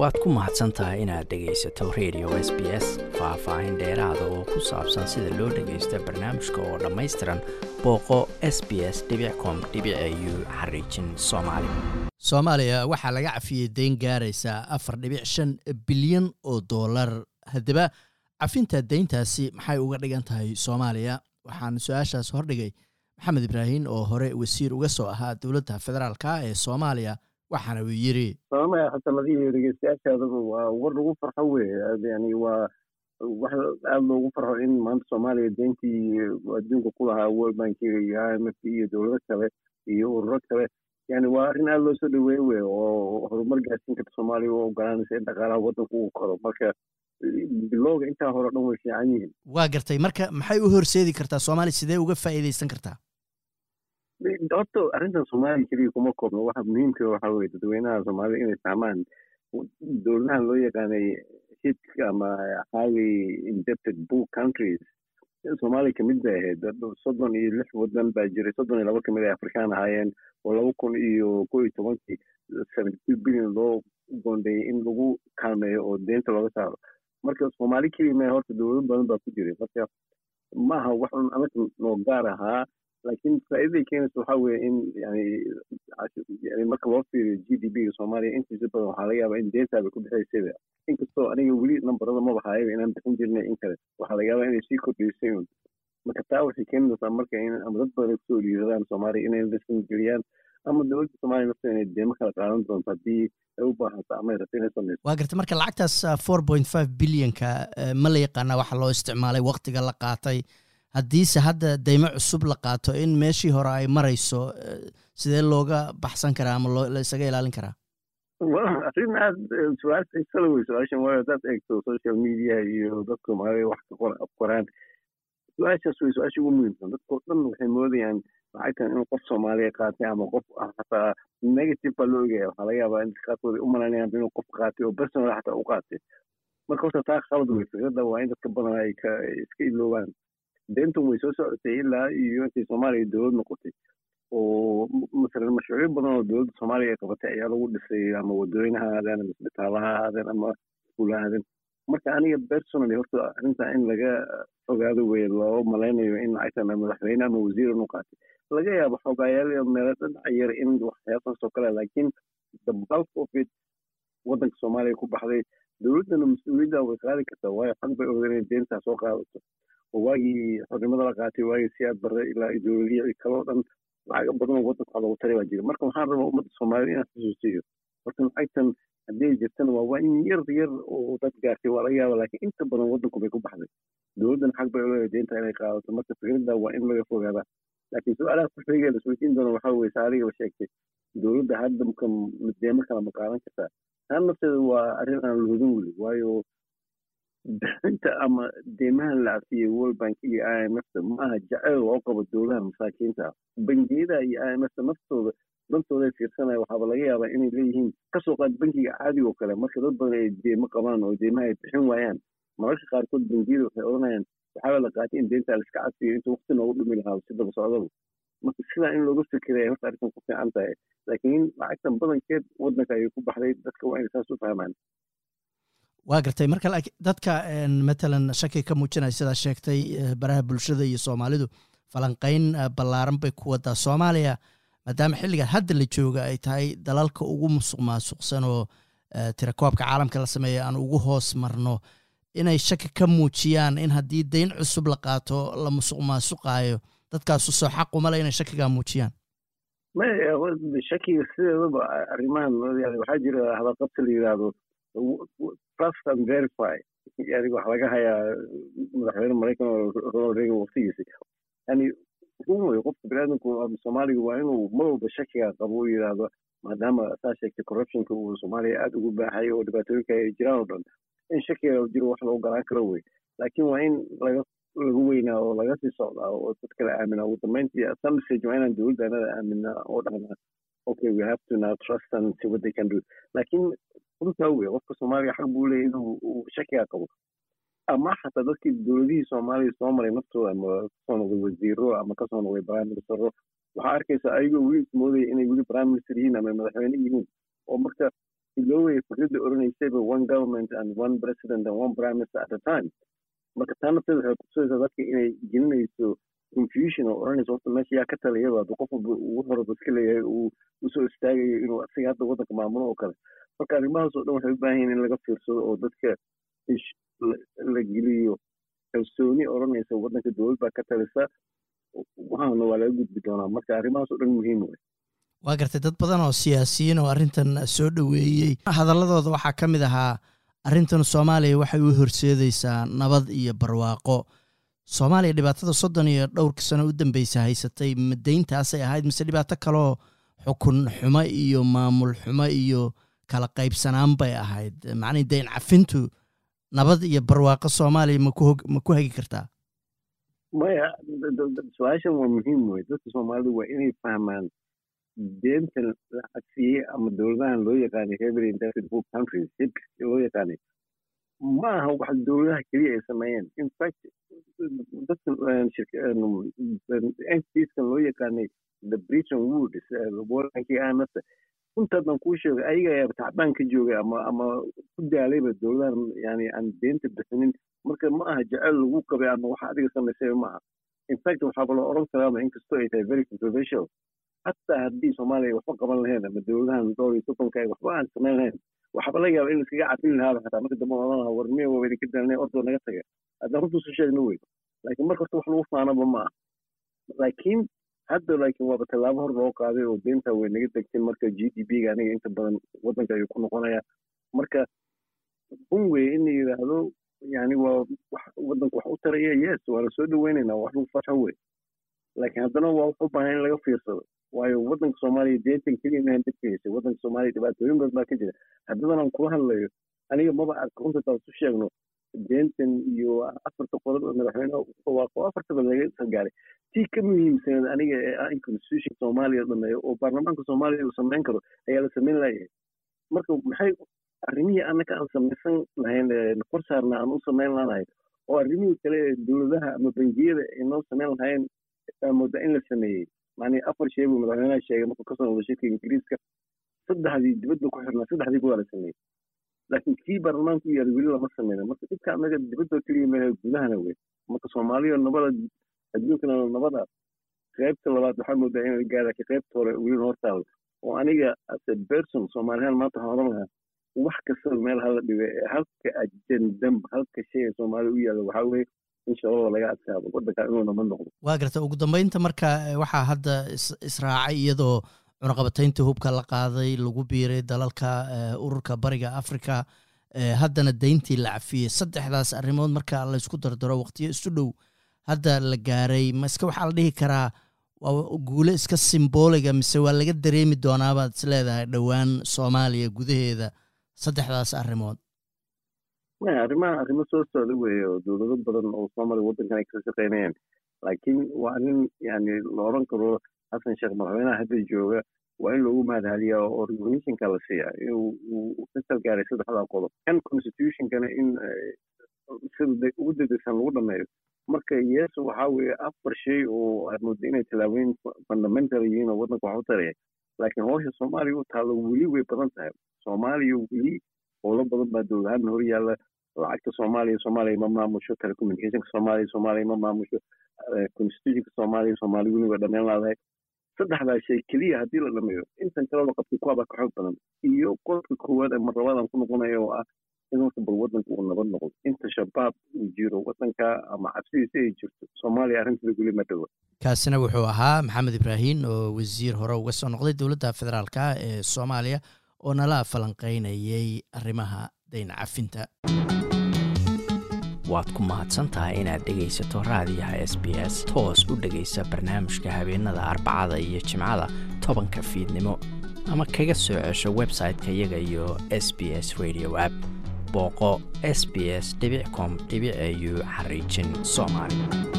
waad ku mahadsan tahay inaad dhegaysato radio s b s faah-faahin dheeraada oo ku saabsan sida loo dhagaysto barnaamijka oo dhammaystiran booqo s b s com u xariijin soomaali. Soomaaliya waxaa laga cafiyey dayn gaaraysa afar dhibic shan bilyan oo dollar. Haddaba cafinta dayntaasi maxay uga dhigan tahay soomaaliya? Waxaan su'aashaas hordhigay maxamed ibraahin oo hore wasiir uga soo ahaa dowladda federaalka ee soomaaliya waxaana uu yidhi soomaya xasanadihii dhegeystayaashaadaba waa war lagu farxo wey yani waa wax aada loogu farxo in maanta soomaaliya deyntii adduunka ku lahaa world bankiga iyo i m f iyo dowlado kale iyo ururo kale. Yani waa arrin aada loo soo dhaweeye wey oo horumar gaarsiin karta soomaaliya oo ogolaanaysa in dhaqaalaha waddanka uu koro. Marka bilowga intaa hore o dhan way fiican yihiin. Waa gartay. Marka maxay u horseedi kartaa soomaaliya sidee uga faa'iidaysan kartaa horta arrintan soomaaliya keliya kuma koobno waxa muhiimka waxaa weye dadweynaha soomaalida inay fahmaan dowladahan loo yaqaanay hidka ama highly indebted book countries soomaaliya ka mid bay ahayd soddon iyo lix wadan baa jiray soddon iyo laba ka mid ay afrikaan ahaayeen oo laba kun iyo ko iyo tobankii seventy two billion loo goondeeyey in lagu kaalmeeyo oo deynta looga saaro marka soomaali keliya ma horta dowlado badan baa ku jiray marka maaha wax un anaga noo gaar ahaa laakiin faa'iidaday keenaysa waxaa weeye in yani marka loo fiiriyo g d b ga soomaaliya intiisa badan waxaa laga yaabaa in deyntaa bay ku bixaysayba inkastoo aniga weli nambarada maba haayaba inaan bixin jirnay in kale. Waxaa laga yaabaa inay sii kordhaysay un marka taa waxay keenaysaa marka ama dad badan ku soo dhiiradaan soomaaliya inay investment geliyaan ama dowladda soomaaliya nafteeda inay deemo kala qaadan doonto haddii ay u baahato ama ay rabto inay samayso waa garta marka lacagtaas four point five billionka ma la yaqaana waxa loo isticmaalay waktiga la qaatay haddiise hadda daymo cusub la qaato in meeshii hore ay marayso sidee looga baxsan karaa ama loo la isaga ilaalin karaa? Arrin aad su'aal xiisala wey su'aashan waayo haddaad eegto social media iyo dadka soomaalida wax ka qoraan su'aashaas wey su'aasha ugu muhiimsan dadkao dhan waxay moodayaan lacagtan in qof soomaaliya qaatay ama qof xataa negative baa loo ogaya waxaa laga yaabaa in qaarkood u malaynayaan inuu qof qaatay oo personal xataa u qaatay. Marka horta taa khalad wey fikradda waa in dadka badan ay ka iska iloobaan deyntan way soo socotay ilaa iyo intay soomaaliya dowlad noqotay oo masalan mashruucyo badan oo dowladda soomaaliya ay qabatay ayaa lagu dhisay ama wadooyin ha aadeen ama isbitaala ha aadeen ama iskuul ha aadeen marka aniga personally horta arrintaa in laga fogaado weye loo malaynayo in lacagtan madaxweyne ama wasiir inu qaatay laga yaabo xogaayaal meelo dhinaca yar in waxyaabahaas oo kale laakiin the bulk of it waddanka soomaaliya ku baxday dowladdana mas'uuliyadda way qaadi kartaa waayo xaq bay oga inay deyntaa soo qaadato oo waagii xornimada la qaatay waagii siyaad barre ilaa dowladihii kaloo dhan lacago badan oo waddanka loogu taray baa jira marka waxaan rabaa ummadda soomaaliyed inaan xusuusiyo horta lacagtan haddii jirtana waa waa in yar yar oo dad gaartay waa laga yaaba laakiin inta badan waddanku bay ku baxday. Dowladdan xaq bay oleedahay deynta inay qaadato. Marka fikradda waa in laga fogaadaa laakiin su'aalaha ku xigee la isweydiin doona waxaa weye saarigaba sheegtay dowladda hadda mka deemo kala ma qaadan kartaa. Taan nafteeda waa arrin aan lahudin weli waayo bixinta ama deemaha la cafiyey world bank iyo i m f ta maaha jaceyl loo qabo dowlaha masaakiinta. Bangiyada iyo i m f ta naftooda dantooday fiirsanaya waxaaba laga yaabaa inay leeyihiin ka soo qaad bankiga caadiga oo kale. Marka dad badan ay deemo qabaan oo deemaha ay bixin waayaan. Mararka qaarkood bangiyada waxay odhanayaan waxaaba la qaatay in deynta la iska cafiyo inta waqti noogu dhumi lahaa si daba socdaba marka sidaa in looga fikiraya horta arrintan ku fiican tahay. Laakiin lacagtan badankeed waddanka ayay ku baxday dadka waa inay saas u fahmaan waa gartay. Marka dadka matalan shaki ka muujinaya sidaa sheegtay baraha bulshada iyo soomaalidu falanqeyn ballaaran bay ku wadaa soomaaliya maadaama xilligan hadda la jooga ay tahay dalalka ugu musuq maasuqsan oo tirakoobka caalamka la sameeya aan ugu hoos marno. Inay shaki ka muujiyaan in haddii dayn cusub la qaato la musuq maasuqaayo dadkaasu soo xaquma le inay shakigaa muujiyaan. Shakiga sideedaba arrimahan waxaa jira hadalqabsi la yidhaahdo trust and verify. Yani waxaa laga hayaa madaxweyne maraykan oo ronald reagan waqtigiisi yani run wey qofka biniaadamku soomaaliga waa inuu mar walba shakiga qabo u yidhaahdo maadaama saa sheegtay corruptionka uu soomaaliya aada ugu baaxay oo dhibaatooyinka ay jiraan oo dhan. In shakiga jiro wax la ogolaan karo wey. Laakiin waa in laga lagu weynaa oo laga sii socdaa oo dad kale aaminaa ugu dambeyntii some stage waa inaan dowladda anada aaminaa oo dhahnaa okay we have to now trust and see what they can do. Laakiin runtaa wey qofka soomaaliga xaq buu leeyahy inuu shakiga qabo. Ama xataa dadkii dowladihii soomaaliya soo maray naftooda ama ka soo noqday wasiiro ama ka soo noqday prime ministero waxaa arkaysa ayagoo weli ismoodaya inay weli prime minister yihiin ama madaxweyne yihiin. Oo marka iloowaya fikradda oranaysayba one government and one president and one prime minister at a time. Marka taa nafteeda waxay kutusaysaa dadka inay gelinayso confusion oo oranaysa horta meesha yaa ka taliyaba haduu qof walba ugu horaba iska leeyahay uu u soo istaagayo inuu asiga hadda waddanka maamulo oo kale marka arrimahaas oo dhan waxay u baahan yihiin in laga fiirsado oo dadka la geliyo kalsooni odhanaysa waddanka dowlad baa ka talisa waxaana waa laga gudbi doonaa marka arrimahaas oo dhan muhiim wey waa gartay dad badan oo siyaasiyiin oo arrintan soo dhoweeyey. Hadaladooda waxaa ka mid ahaa arrintan soomaaliya waxay u horseedaysaa nabad iyo barwaaqo soomaaliya dhibaatada soddon iyo dhowrka sano u dambeysa haysatay madayntaasay ahayd mise dhibaato kaloo xukun xumo iyo maamul xumo iyo kala qaybsanaan bay ahayd. Macnihii dayn cafintu nabad iyo barwaaqo soomaaliya ma ku hagi kartaa? Maya su'aashan waa muhiim wey dadka soomaalida waa inay fahmaan deentan la ama dowladahan loo yaqaanay poor countries hibs loo yaqaanay ma aha wax dowladaha keliya ay sameeyeen. In fact dadka entities-kan loo yaqaanay the britain woods wadankii aanasa runtaadaan kuu sheegay ayaga ayaa tacbaan joogay ama ama ku daalayba dowladahan yani aan deenta bixinin. Marka ma aha jecel lagu qabay ama waxa adiga samaysay ma aha. In fact waxaaba la oran karaaba inkastoo ay tahay very controversial. Hataa haddii soomaaliya waxba qaban lahayn ama dowladahan dhowr iyo soddonka waxba aan samayn lahayn waxba laga yaaba in laiskaga cafin lahaaba xataa marka dambe odan lahaa war miya waa idinka daalnay ordoo naga taga haddaan runta isu sheegno wey laakiin marka horta wax lagu faanaba ma aha. Laakiin hadda laakiin waaba tallaabo hor loo qaaday oo deenta way naga degtay marka g d p ga aniga inta badan waddanka ayuu ku noqonaya marka run wey in la yidhaahdo yani waa wax waddanka wax u taraya yes waa la soo dhaweynaynaa wax lagu farxo wey laakiin haddana waa wax u baahan in laga fiirsado waayo waddanka soomaaliya deentan keliya mahan dadka heysay waddanka soomaaliya dhibaatooyin badan baa ka jira. Haddadan aan kula hadlayo aniga maba arka runta isu sheegno deentan iyo afarta qodod oo madaxweyneha dhawaaqo afartaba laga sargaaray tii ka muhiimsaneed aniga ee ah in constitution soomaaliya dhameeyo oo baarlamaanka soomaaliya uu samayn karo ayaa la samayn layahay marka maxay arrimihii annaka aan samaysan lahayn kor saarna aan u samayn laanahay oo arrimihii kale dowladaha ama bangiyada ay noo samayn lahayn moodaa in la sameeyey macnii afar shay buu madaxweynaha sheegay markuu ka soo noqdo shirka ingiriiska. Saddexdii dibadda ku xirnaa saddexdiiba waa la sameeyey. Laakiin kii baarlamaanka u yaalla weli lama sameyna marka dhibka annaga dibadda keliya mehe gudahana wey. Marka soomaaliya nabada adduunkana nabada qaybta labaad waxaa moodaa in la gaara ka hore weli taalo oo aniga as a person soomaaliyan maanta waxaan oran lahaa wax kastaba meel hala dhibe halka ajendam halka shay soomaaliya u yaalla waxaa weeye in shababa laga waa garta ugu dambeynta marka waxaa hadda israacay iyadoo cunaqabatayntii hubka la qaaday lagu biiray dalalka ururka bariga africa haddana dayntii la cafiyey. Saddexdaas arrimood marka laysku dardaro waqtiyo isu dhow hadda la gaaray. Maske waxaa la dhihi karaa waa guule iska simbooliga mise waa laga dareemi doonaabaad is leedahay dhowaan soomaaliya gudaheeda. Saddexdaas arrimood arrimaha arrimo soo socda weeye oo dowlado badan oo soomaaliya waddankan ay ka shaqeynayaan laakiin waa arrin yani la oran karo xasan sheekh madaxweynaha hadda jooga waa in loogu mahadhaliyaa oo recognitionka la siiyaa inuu ka salgaaray saddexdaa qodob kan constitutionkana in sida ugu degdegsan lagu dhameeyo marka yes waxaa weeye afar shay oo aad mooda inay tallaabooyin fundamental yihiin oo waddanka wax u taraya laakiin howsha soomaaliya u taalo weli way badan tahay soomaaliya weli howlo badan baa dowladahaan hor yaalla lacagta soomaaliya soomaaliya ma maamusho telecommunicationka soomaaliya soomaaliya ma maamusho constitutionka soomaaliya soomaaliya weli waa laadahay saddexdaa shay keliya haddii la dhameeyo intan kale la qabtay kuwaabaa ka xoog badan iyo qodobka koowaad ee marlabadan ku noqonaya oo ah in horta bal waddanka uu nabad noqdo inta shabaab uu jiro waddanka ama cabsidiisa ay jirto soomaaliya arrinteeda weli ma dhowa kaasina wuxuu ahaa maxamed ibraahin oo wasiir hore uga soo noqday dowladda federaalka ee soomaaliya oo nala falanqeynayay arrimaha dayn cafinta waad ku mahadsantahay inaad dhegaysato raadiyaha s b s toos u dhegaysa barnaamijka habeenada arbacada iyo jimcada tobanka fiidnimo. Ama kaga soo cesho website-ka iyaga iyo s b s radio app. Booqo s b s com au xariijin soomaali